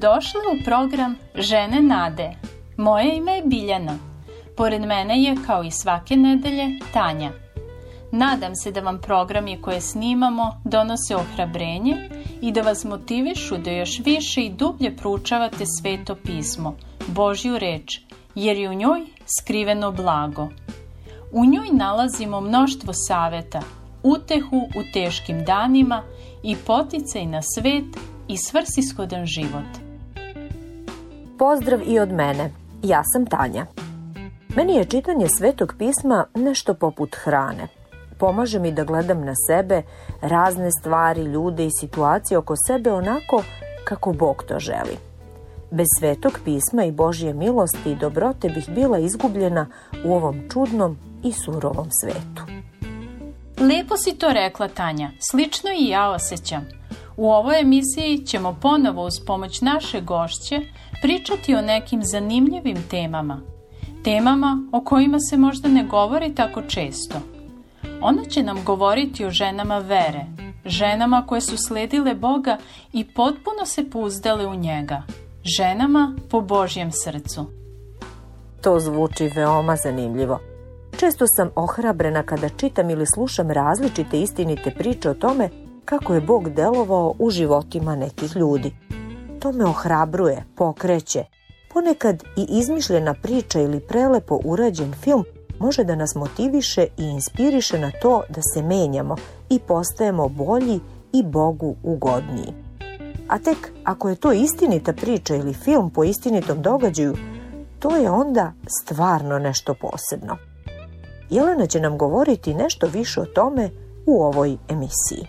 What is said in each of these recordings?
došle u program Žene Nade. Moje ime je Biljana. Pored mene je, kao i svake nedelje, Tanja. Nadam se da vam programi koje snimamo donose ohrabrenje i da vas motivišu da još više i dublje proučavate sveto pismo, Božju reč, jer je u njoj skriveno blago. U njoj nalazimo mnoštvo saveta, utehu u teškim danima i poticaj na svet i svrsishodan život pozdrav i od mene. Ja sam Tanja. Meni je čitanje Svetog pisma nešto poput hrane. Pomaže mi da gledam na sebe, razne stvari, ljude i situacije oko sebe onako kako Bog to želi. Bez Svetog pisma i Božje milosti i dobrote bih bila izgubljena u ovom čudnom i surovom svetu. Lepo si to rekla, Tanja. Slično i ja osjećam. U ovoj emisiji ćemo ponovo uz pomoć naše gošće pričati o nekim zanimljivim temama, temama o kojima se možda ne govori tako često. Ona će nam govoriti o ženama vere, ženama koje su sledile Boga i potpuno se puzdale u njega, ženama po Božjem srcu. To zvuči veoma zanimljivo. Često sam ohrabrena kada čitam ili slušam različite istinite priče o tome kako je Bog delovao u životima nekih ljudi to me ohrabruje, pokreće. Ponekad i izmišljena priča ili prelepo urađen film može da nas motiviše i inspiriše na to da se menjamo i postajemo bolji i Bogu ugodniji. A tek ako je to istinita priča ili film po istinitom događaju, to je onda stvarno nešto posebno. Jelena će nam govoriti nešto više o tome u ovoj emisiji.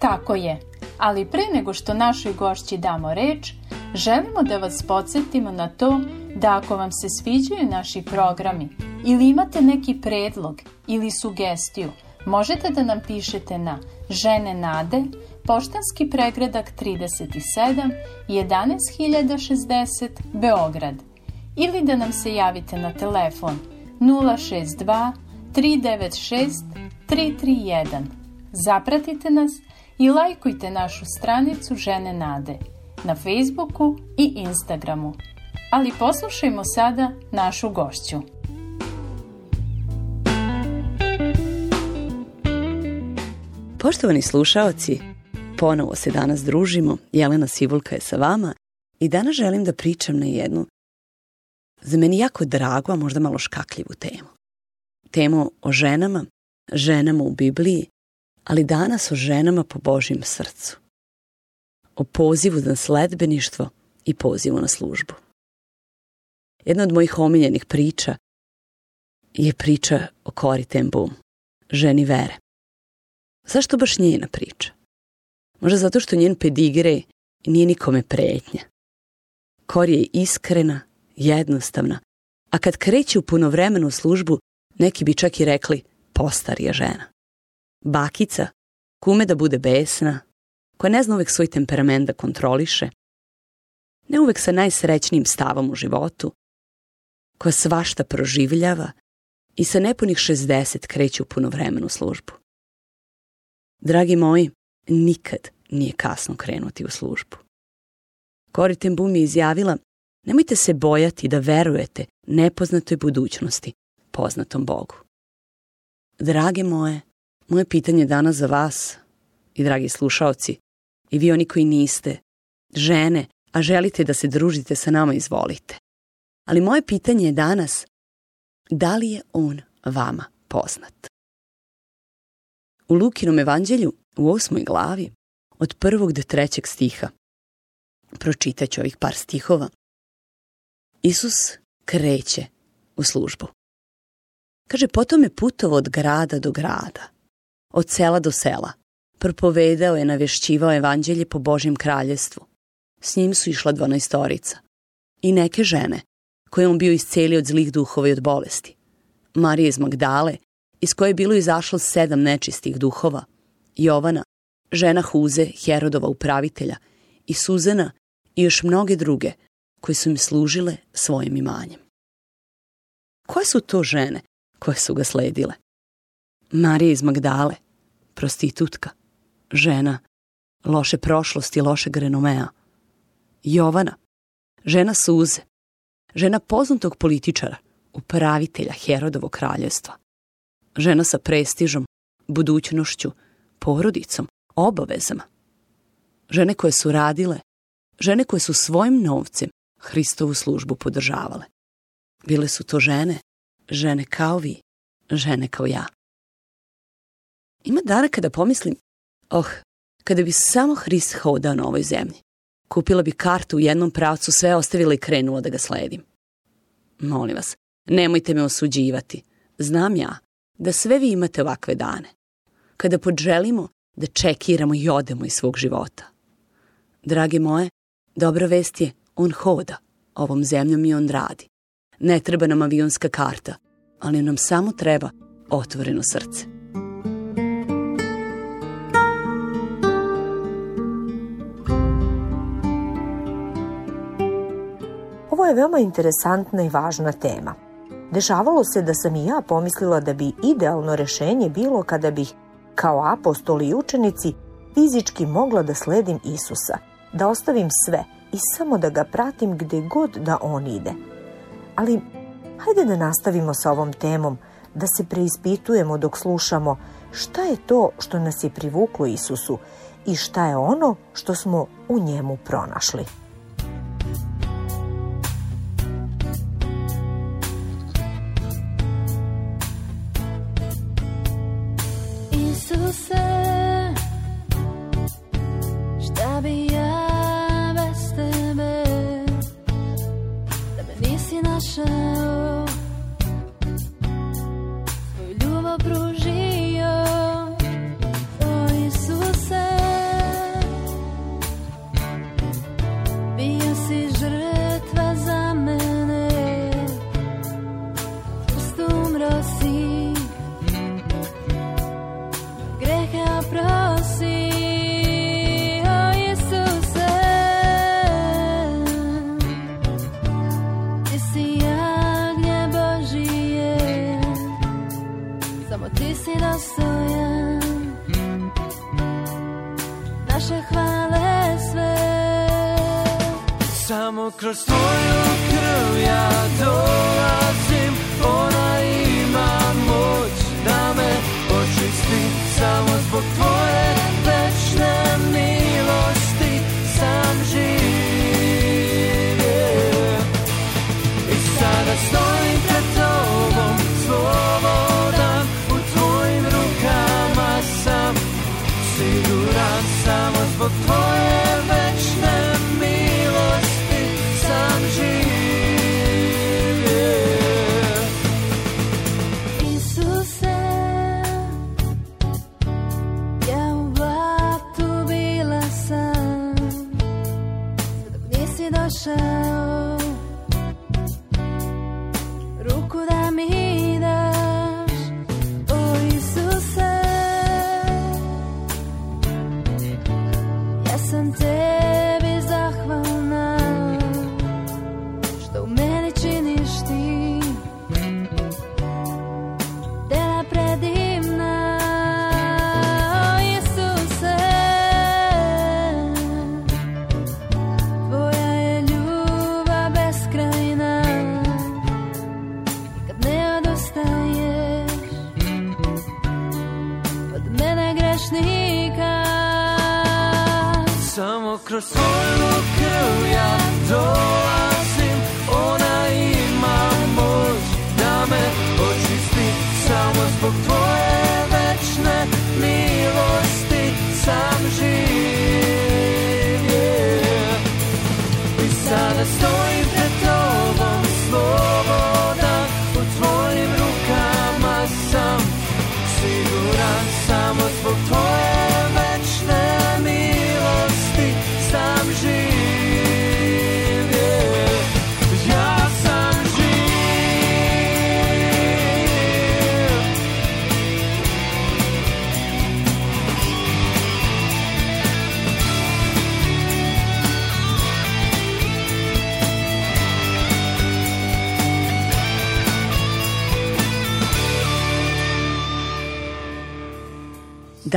Tako je ali pre nego što našoj gošći damo reč, želimo da vas podsjetimo na to da ako vam se sviđaju naši programi ili imate neki predlog ili sugestiju, možete da nam pišete na žene nade, poštanski pregredak 37 11060 Beograd ili da nam se javite na telefon 062 396 331. Zapratite nas i lajkujte našu stranicu Žene Nade na Facebooku i Instagramu. Ali poslušajmo sada našu gošću. Poštovani slušaoci, ponovo se danas družimo, Jelena Sivulka je sa vama i danas želim da pričam na jednu za meni jako dragu, a možda malo škakljivu temu. Temu o ženama, ženama u Bibliji, ali danas o ženama po Božjem srcu. O pozivu na sledbeništvo i pozivu na službu. Jedna od mojih omiljenih priča je priča o Kori Ten ženi vere. Zašto baš njena priča? Možda zato što njen pedigre nije nikome pretnja. Kori je iskrena, jednostavna, a kad kreće u punovremenu službu, neki bi čak i rekli postarija žena. Bakica, kume da bude besna, koja ne zna uvek svoj temperament da kontroliše, ne uvek sa najsrećnijim stavom u životu, koja svašta proživljava i sa nepunih 60 kreće u punovremenu službu. Dragi moji, nikad nije kasno krenuti u službu. Corrie Boom je izjavila, nemojte se bojati da verujete nepoznatoj budućnosti, poznatom Bogu. Drage moje, Moje pitanje danas za vas i dragi slušaoci i vi oni koji niste žene, a želite da se družite sa nama, izvolite. Ali moje pitanje je danas da li je on vama poznat? U Lukinom evanđelju u osmoj glavi od prvog do trećeg stiha pročitat ću ovih par stihova. Isus kreće u službu. Kaže, potom je putovo od grada do grada – od sela do sela. Propovedao je, navješćivao evanđelje po Božjem kraljestvu. S njim su išla dvanaestorica. I neke žene, koje on bio iscelio od zlih duhova i od bolesti. Marije iz Magdale, iz koje je bilo izašlo sedam nečistih duhova, Jovana, žena Huze, Herodova upravitelja, i Suzana i još mnoge druge koje su im služile svojim imanjem. Koje su to žene koje su ga sledile? Marija iz Magdale, prostitutka, žena, loše prošlosti, lošeg renomea. Jovana, žena suze, žena poznatog političara, upravitelja Herodovog kraljevstva. Žena sa prestižom, budućnošću, porodicom, obavezama. Žene koje su radile, žene koje su svojim novcem Hristovu službu podržavale. Bile su to žene, žene kao vi, žene kao ja. Ima dana kada pomislim, oh, kada bi samo Hris hodao na ovoj zemlji. Kupila bi kartu u jednom pravcu, sve ostavila i krenula da ga sledim. Molim vas, nemojte me osuđivati. Znam ja da sve vi imate ovakve dane. Kada podželimo da čekiramo i odemo iz svog života. Drage moje, dobra vest je, on hoda ovom zemljom i on radi. Ne treba nam avionska karta, ali nam samo treba otvoreno srce. je veoma interesantna i važna tema. Dešavalo se da sam i ja pomislila da bi idealno rešenje bilo kada bih, kao apostoli i učenici, fizički mogla da sledim Isusa, da ostavim sve i samo da ga pratim gde god da on ide. Ali, hajde da nastavimo sa ovom temom, da se preispitujemo dok slušamo šta je to što nas je privuklo Isusu i šta je ono što smo u njemu pronašli.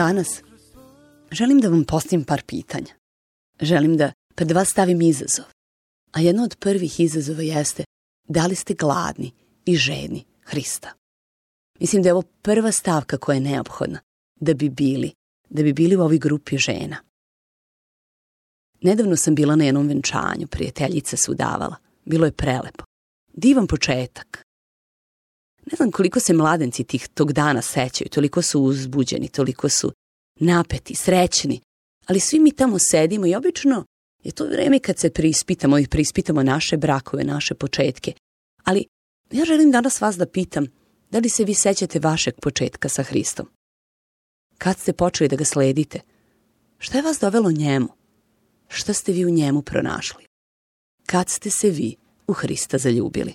danas želim da vam postavim par pitanja. Želim da pred vas stavim izazov. A jedno od prvih izazova jeste da li ste gladni i žedni Hrista. Mislim da je ovo prva stavka koja je neophodna da bi bili, da bi bili u ovoj grupi žena. Nedavno sam bila na jednom venčanju, prijateljica se udavala. Bilo je prelepo. Divan početak ne znam koliko se mladenci tih tog dana sećaju, toliko su uzbuđeni, toliko su napeti, srećni, ali svi mi tamo sedimo i obično je to vreme kad se prispitamo i prispitamo naše brakove, naše početke. Ali ja želim danas vas da pitam, da li se vi sećate vašeg početka sa Hristom? Kad ste počeli da ga sledite? Šta je vas dovelo njemu? Šta ste vi u njemu pronašli? Kad ste se vi u Hrista zaljubili?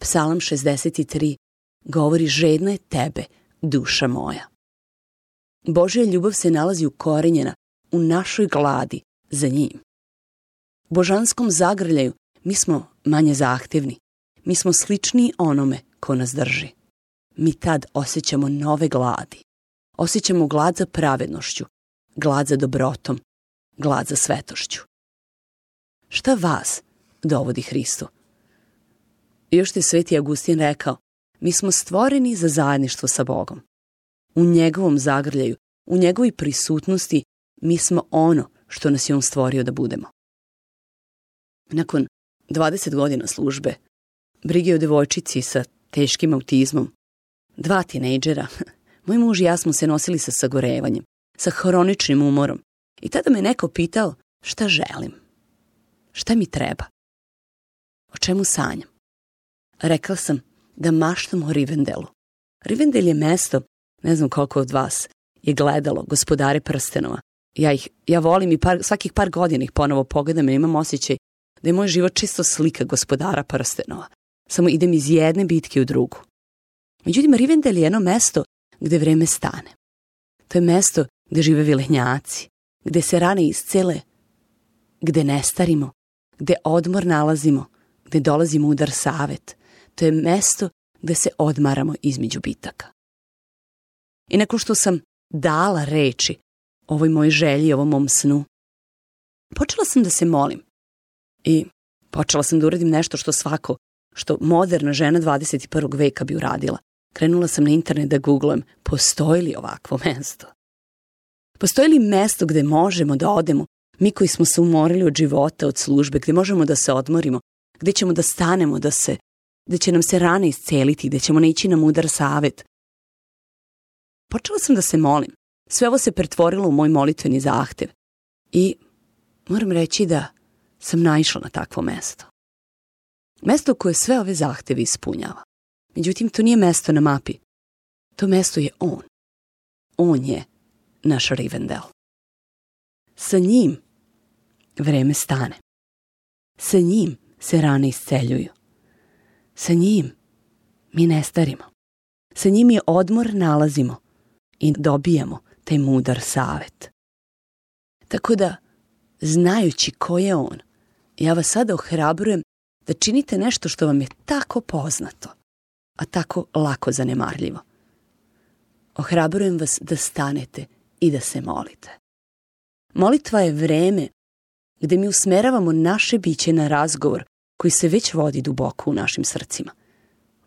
Psalam 63 govori žedna je tebe, duša moja. Božja ljubav se nalazi ukorenjena u našoj gladi za njim. Božanskom zagrljaju mi smo manje zahtevni. Mi smo slični onome ko nas drži. Mi tad osjećamo nove gladi. Osjećamo glad za pravednošću, glad za dobrotom, glad za svetošću. Šta vas dovodi Hristu? I još ti Sveti Agustin rekao, mi smo stvoreni za zajedništvo sa Bogom. U njegovom zagrljaju, u njegovoj prisutnosti, mi smo ono što nas je on stvorio da budemo. Nakon 20 godina službe, brige o devojčici sa teškim autizmom, dva tinejdžera, moj muž i ja smo se nosili sa sagorevanjem, sa hroničnim umorom i tada me neko pitao šta želim, šta mi treba, o čemu sanjam rekao sam da maštam o Rivendelu. Rivendel je mesto, ne znam koliko od vas je gledalo gospodare prstenova. Ja ih, ja volim i par, svakih par godina ih ponovo pogledam i imam osjećaj da je moj život čisto slika gospodara prstenova. Samo idem iz jedne bitke u drugu. Međutim, Rivendel je jedno mesto gde vreme stane. To je mesto gde žive vilehnjaci, gde se rane iscele, gde nestarimo, gde odmor nalazimo, gde dolazimo udar savet, To je mesto gde se odmaramo između bitaka. I nakon što sam dala reči ovoj moj želji, ovom mom snu, počela sam da se molim. I počela sam da uradim nešto što svako, što moderna žena 21. veka bi uradila. Krenula sam na internet da googlujem postoji li ovakvo mesto. Postoji li mesto gde možemo da odemo, mi koji smo se umorili od života, od službe, gde možemo da se odmorimo, gde ćemo da stanemo, da se da će nam se rane isceliti, da ćemo naići na mudar savet. Počela sam da se molim. Sve ovo se pretvorilo u moj molitveni zahtev. I moram reći da sam naišla na takvo mesto. Mesto koje sve ove zahteve ispunjava. Međutim, to nije mesto na mapi. To mesto je on. On je naš Rivendell. Sa njim vreme stane. Sa njim se rane isceljuju. Sa njim mi ne starimo. Sa njim je odmor nalazimo i dobijamo taj mudar savet. Tako da, znajući ko je on, ja vas sada ohrabrujem da činite nešto što vam je tako poznato, a tako lako zanemarljivo. Ohrabrujem vas da stanete i da se molite. Molitva je vreme gde mi usmeravamo naše biće na razgovor koji se već vodi duboko u našim srcima.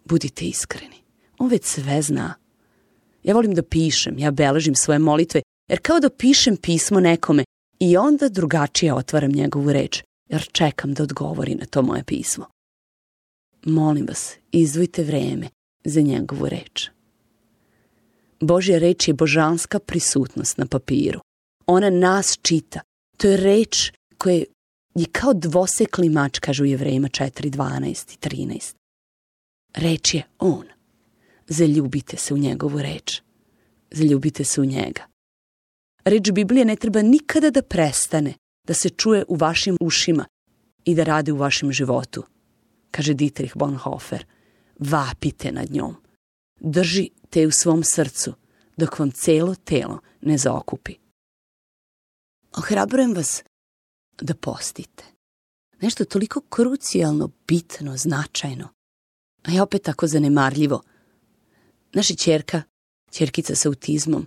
Budite iskreni. On već sve zna. Ja volim da pišem, ja beležim svoje molitve, jer kao da pišem pismo nekome i onda drugačije otvaram njegovu reč, jer čekam da odgovori na to moje pismo. Molim vas, izdvojite vreme za njegovu reč. Božja reč je božanska prisutnost na papiru. Ona nas čita. To je reč koja je je kao dvosekli mač, kažu jevrejima 4, 12 i 13. Reč je on. Zaljubite se u njegovu reč. Zaljubite se u njega. Reč Biblije ne treba nikada da prestane, da se čuje u vašim ušima i da radi u vašem životu, kaže Dietrich Bonhoeffer. Vapite nad njom. Držite je u svom srcu, dok vam celo telo ne zaokupi. Ohrabrujem vas da postite. Nešto toliko krucijalno, bitno, značajno. A ja opet tako zanemarljivo. Naša čerka, čerkica sa autizmom,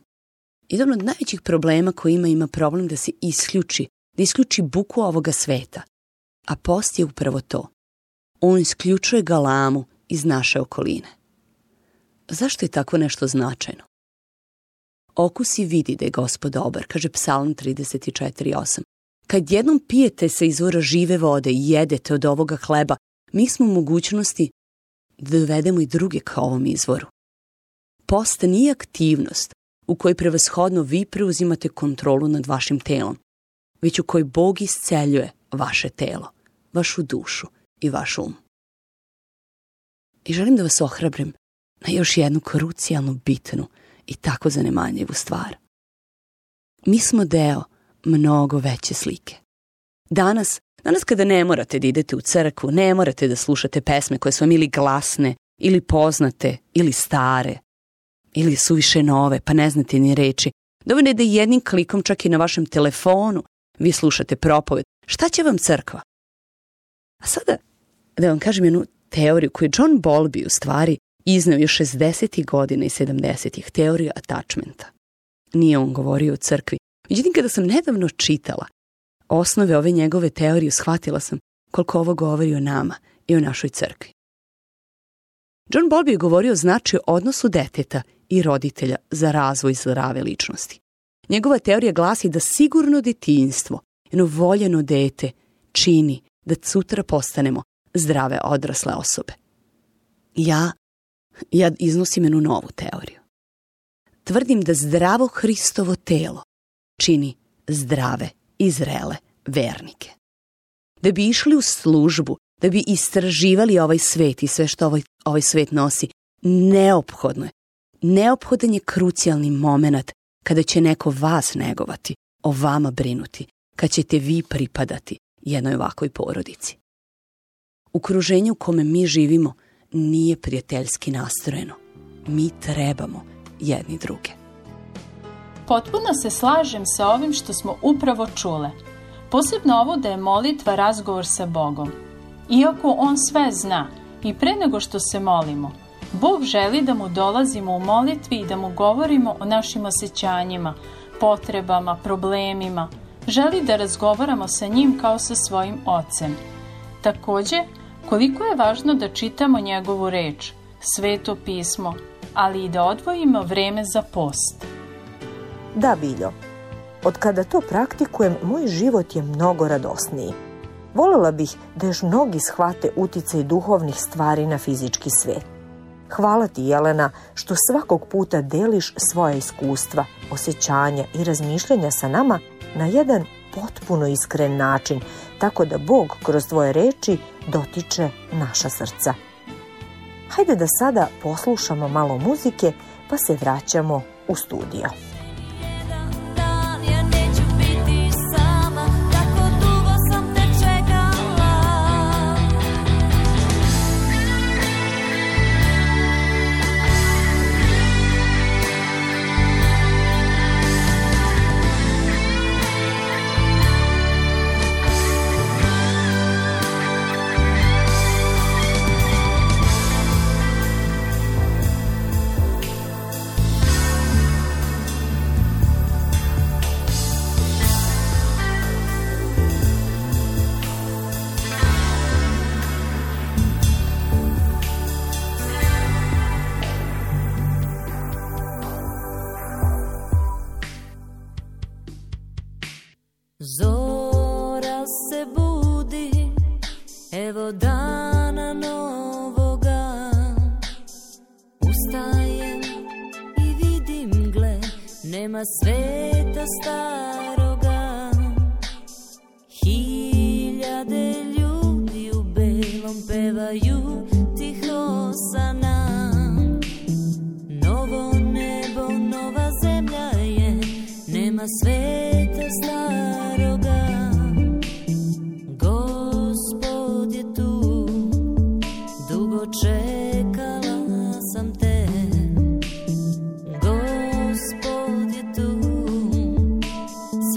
jedan od najvećih problema koji ima, ima problem da se isključi, da isključi buku ovoga sveta. A post je upravo to. On isključuje galamu iz naše okoline. Zašto je tako nešto značajno? Okusi vidi da je gospod dobar, kaže psalm 34.8. Kad jednom pijete sa izvora žive vode i jedete od ovoga hleba, mi smo u mogućnosti da dovedemo i druge ka ovom izvoru. Post nije aktivnost u kojoj prevashodno vi preuzimate kontrolu nad vašim telom, već u kojoj Bog isceljuje vaše telo, vašu dušu i vaš um. I želim da vas ohrabrim na još jednu krucijalno bitnu i tako zanemanjivu stvar. Mi smo deo mnogo veće slike. Danas, danas kada ne morate da idete u crkvu, ne morate da slušate pesme koje su vam ili glasne, ili poznate, ili stare, ili su više nove, pa ne znate ni reči. Dovoljno je da jednim klikom čak i na vašem telefonu vi slušate propoved. Šta će vam crkva? A sada da vam kažem jednu teoriju koju je John Bowlby u stvari iznao još 60. godina i 70. teoriju attachmenta. Nije on govorio o crkvi, Međutim, kada sam nedavno čitala osnove ove njegove teorije, shvatila sam koliko ovo govori o nama i o našoj crkvi. John Bowlby je govorio o značaju odnosu deteta i roditelja za razvoj zdrave ličnosti. Njegova teorija glasi da sigurno detinjstvo, jedno voljeno dete, čini da sutra postanemo zdrave odrasle osobe. Ja, ja iznosim jednu novu teoriju. Tvrdim da zdravo Hristovo telo čini zdrave izrele, vernike. Da bi išli u službu, da bi istraživali ovaj svet i sve što ovaj, ovaj svet nosi, neophodno je. Neophodan je krucijalni moment kada će neko vas negovati, o vama brinuti, kad ćete vi pripadati jednoj ovakvoj porodici. Okruženje u kome mi živimo nije prijateljski nastrojeno. Mi trebamo jedni druge. Potpuno se slažem sa ovim što smo upravo čule. Posebno ovo da je molitva razgovor sa Bogom. Iako On sve zna i pre nego što se molimo, Bog želi da mu dolazimo u molitvi i da mu govorimo o našim osjećanjima, potrebama, problemima. Želi da razgovaramo sa njim kao sa svojim ocem. Takođe, koliko je važno da čitamo njegovu reč, sveto pismo, ali i da odvojimo vreme za post. Da, Biljo, od kada to praktikujem, moj život je mnogo radosniji. Volela bih da još mnogi shvate uticaj duhovnih stvari na fizički svet. Hvala ti, Jelena, što svakog puta deliš svoje iskustva, osjećanja i razmišljanja sa nama na jedan potpuno iskren način, tako da Bog kroz tvoje reči dotiče naša srca. Hajde da sada poslušamo malo muzike, pa se vraćamo u studio.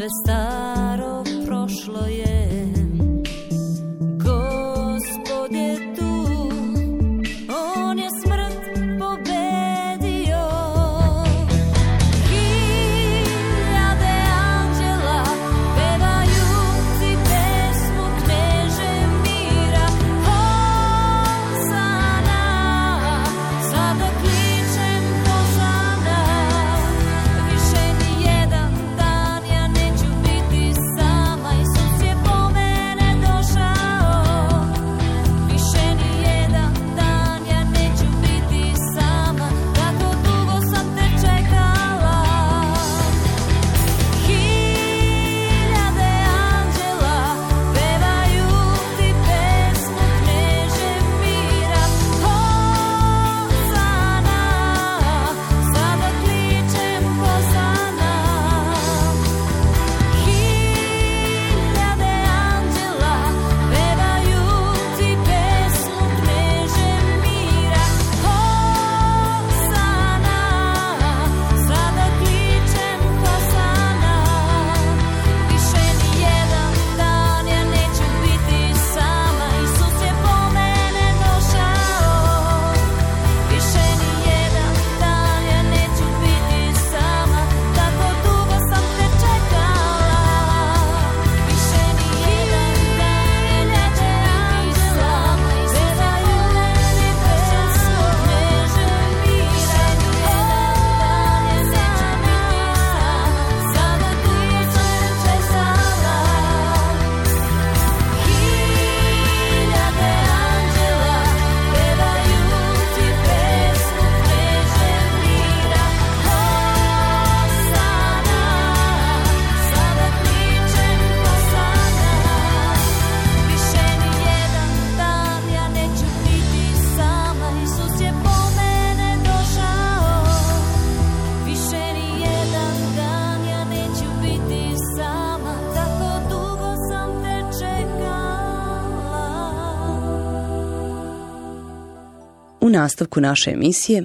the stars. nastavku naše emisije.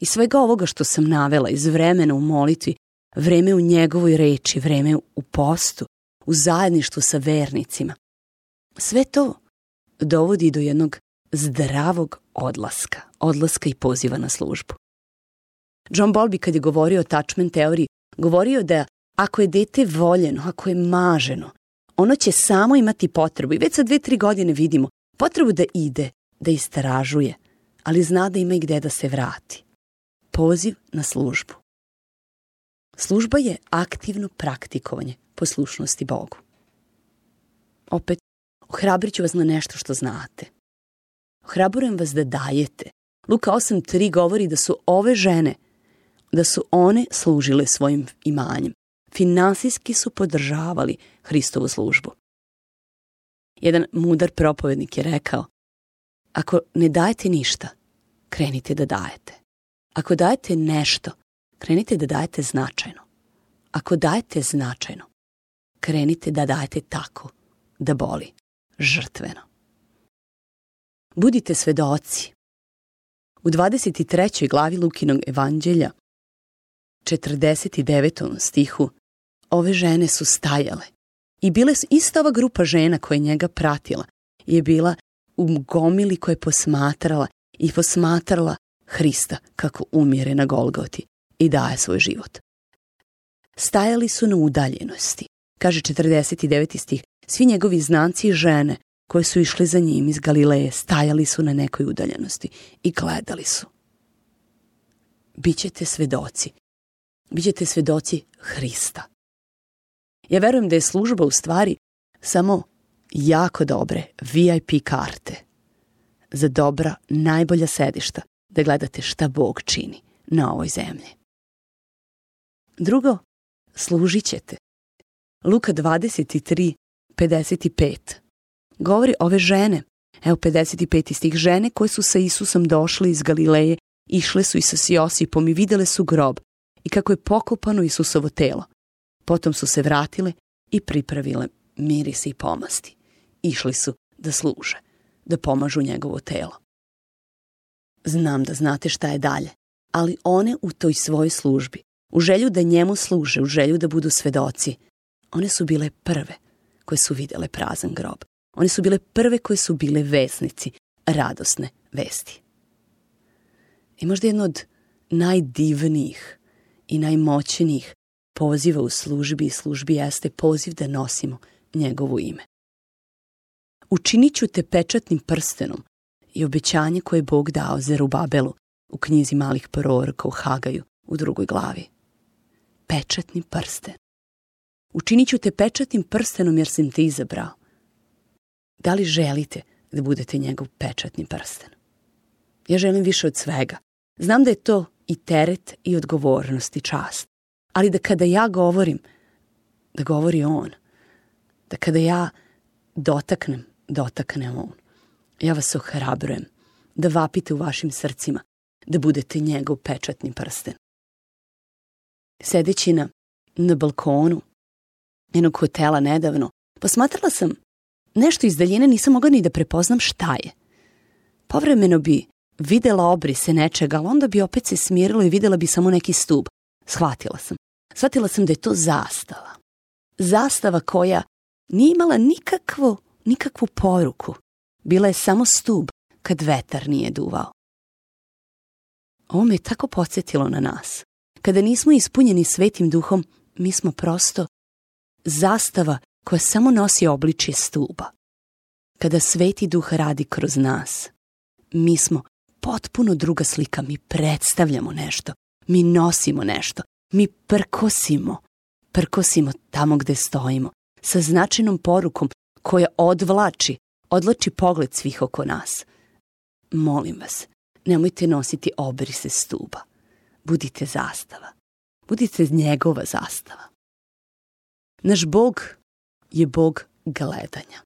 I svega ovoga što sam navela iz vremena u molitvi, vreme u njegovoj reči, vreme u postu, u zajedništvu sa vernicima. Sve to dovodi do jednog zdravog odlaska, odlaska i poziva na službu. John Bolby kad je govorio o attachment teoriji, govorio da ako je dete voljeno, ako je maženo, ono će samo imati potrebu i već sa dve, tri godine vidimo potrebu da ide, da istražuje, ali zna da ima i gde da se vrati. Poziv na službu. Služba je aktivno praktikovanje poslušnosti Bogu. Opet, ohrabriću vas na nešto što znate. Ohrabrujem vas da dajete. Luka 8.3 govori da su ove žene, da su one služile svojim imanjem. Finansijski su podržavali Hristovu službu. Jedan mudar propovednik je rekao, Ako ne dajete ništa, krenite da dajete. Ako dajete nešto, krenite da dajete značajno. Ako dajete značajno, krenite da dajete tako, da boli, žrtveno. Budite svedoci. U 23. glavi Lukinog evanđelja, 49. stihu, ove žene su stajale i bile su ova grupa žena koja njega pratila je bila u gomili koja je posmatrala i posmatrala Hrista kako umire na Golgoti i daje svoj život. Stajali su na udaljenosti, kaže 49. stih, svi njegovi znanci i žene koje su išli za njim iz Galileje stajali su na nekoj udaljenosti i gledali su. Bićete svedoci. Bićete svedoci Hrista. Ja verujem da je služba u stvari samo jako dobre VIP karte za dobra najbolja sedišta da gledate šta Bog čini na ovoj zemlji. Drugo, služit ćete. Luka 23, 55 govori ove žene, evo 55. stih, žene koje su sa Isusom došle iz Galileje, išle su i sa Siosipom i videle su grob i kako je pokopano Isusovo telo. Potom su se vratile i pripravile mirisi i pomasti. Išli su da služe, da pomažu njegovo telo. Znam da znate šta je dalje, ali one u toj svojoj službi, u želju da njemu služe, u želju da budu svedoci, one su bile prve koje su videle prazan grob. One su bile prve koje su bile vesnici, radosne vesti. I možda jedno od najdivnijih i najmoćnijih poziva u službi i službi jeste poziv da nosimo njegovo ime. Učiniću te pečatnim prstenom i obećanje koje je Bog dao Zerubabelu u knjizi malih proroka u Hagaju u drugoj glavi. Pečatni prsten. Učiniću te pečatnim prstenom jer sam te izabrao. Da li želite da budete njegov pečatni prsten? Ja želim više od svega. Znam da je to i teret i odgovornost i čast. Ali da kada ja govorim, da govori on – da kada ja dotaknem, dotaknem on. Ja vas ohrabrujem da vapite u vašim srcima, da budete njegov pečatni prsten. Sedeći na, na balkonu jednog hotela nedavno, posmatrala sam nešto iz daljine, nisam mogla ni da prepoznam šta je. Povremeno bi videla obrise nečega, ali onda bi opet se smirilo i videla bi samo neki stub. Shvatila sam. Shvatila sam da je to zastava. Zastava koja Nije imala nikakvu, nikakvu poruku. Bila je samo stub kad vetar nije duvao. Ovo me je tako podsjetilo na nas. Kada nismo ispunjeni svetim duhom, mi smo prosto zastava koja samo nosi obličje stuba. Kada sveti duh radi kroz nas, mi smo potpuno druga slika, mi predstavljamo nešto, mi nosimo nešto, mi prkosimo, prkosimo tamo gde stojimo, sa značajnom porukom koja odvlači, odvlači pogled svih oko nas. Molim vas, nemojte nositi obrise stuba. Budite zastava. Budite njegova zastava. Naš Bog je Bog gledanja.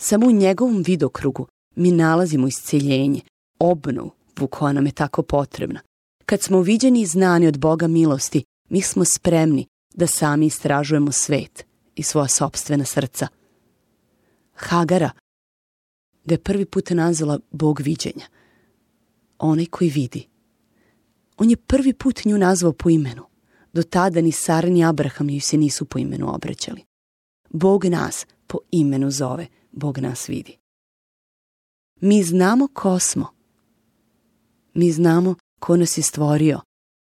Samo u njegovom vidokrugu mi nalazimo isceljenje, obnovu koja nam je tako potrebna. Kad smo uviđeni i znani od Boga milosti, mi smo spremni da sami istražujemo svet – i svoja sobstvena srca. Hagara, da je prvi put nazvala Bog viđenja. Onaj koji vidi. On je prvi put nju nazvao po imenu. Do tada ni Sara ni Abraham ju se nisu po imenu obraćali. Bog nas po imenu zove, Bog nas vidi. Mi znamo ko smo. Mi znamo ko nas je stvorio,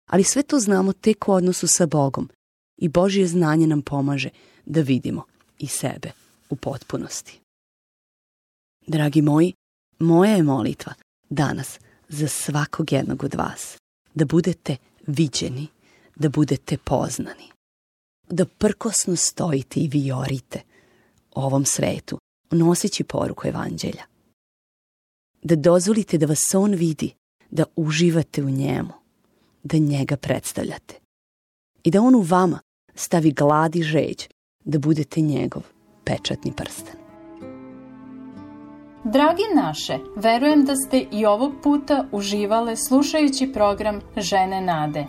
ali sve to znamo tek u odnosu sa Bogom, i Božje znanje nam pomaže da vidimo i sebe u potpunosti. Dragi moji, moja je molitva danas za svakog jednog od vas da budete viđeni, da budete poznani, da prkosno stojite i vi u ovom svetu, noseći poruku evanđelja. Da dozvolite da vas on vidi, da uživate u njemu, da njega predstavljate i da on u vama stavi glad i žeć da budete njegov pečatni prsten. Dragi naše, verujem da ste i ovog puta uživale slušajući program Žene nade.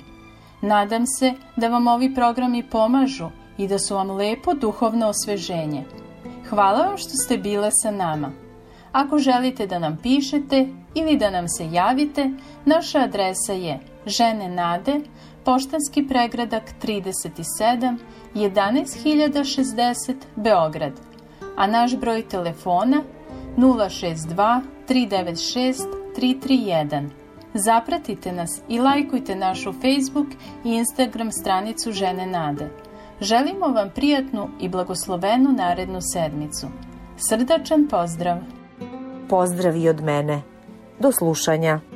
Nadam se da vam ovi programi pomažu i da su vam lepo duhovno osveženje. Hvala vam što ste bile sa nama. Ako želite da nam pišete ili da nam se javite, naša adresa je ženenade Poštanski pregradak 37 11060 Beograd, a naš broj telefona 062 396 331. Zapratite nas i lajkujte našu Facebook i Instagram stranicu Žene Nade. Želimo vam prijatnu i blagoslovenu narednu sedmicu. Srdačan pozdrav! Pozdrav i od mene. Do slušanja!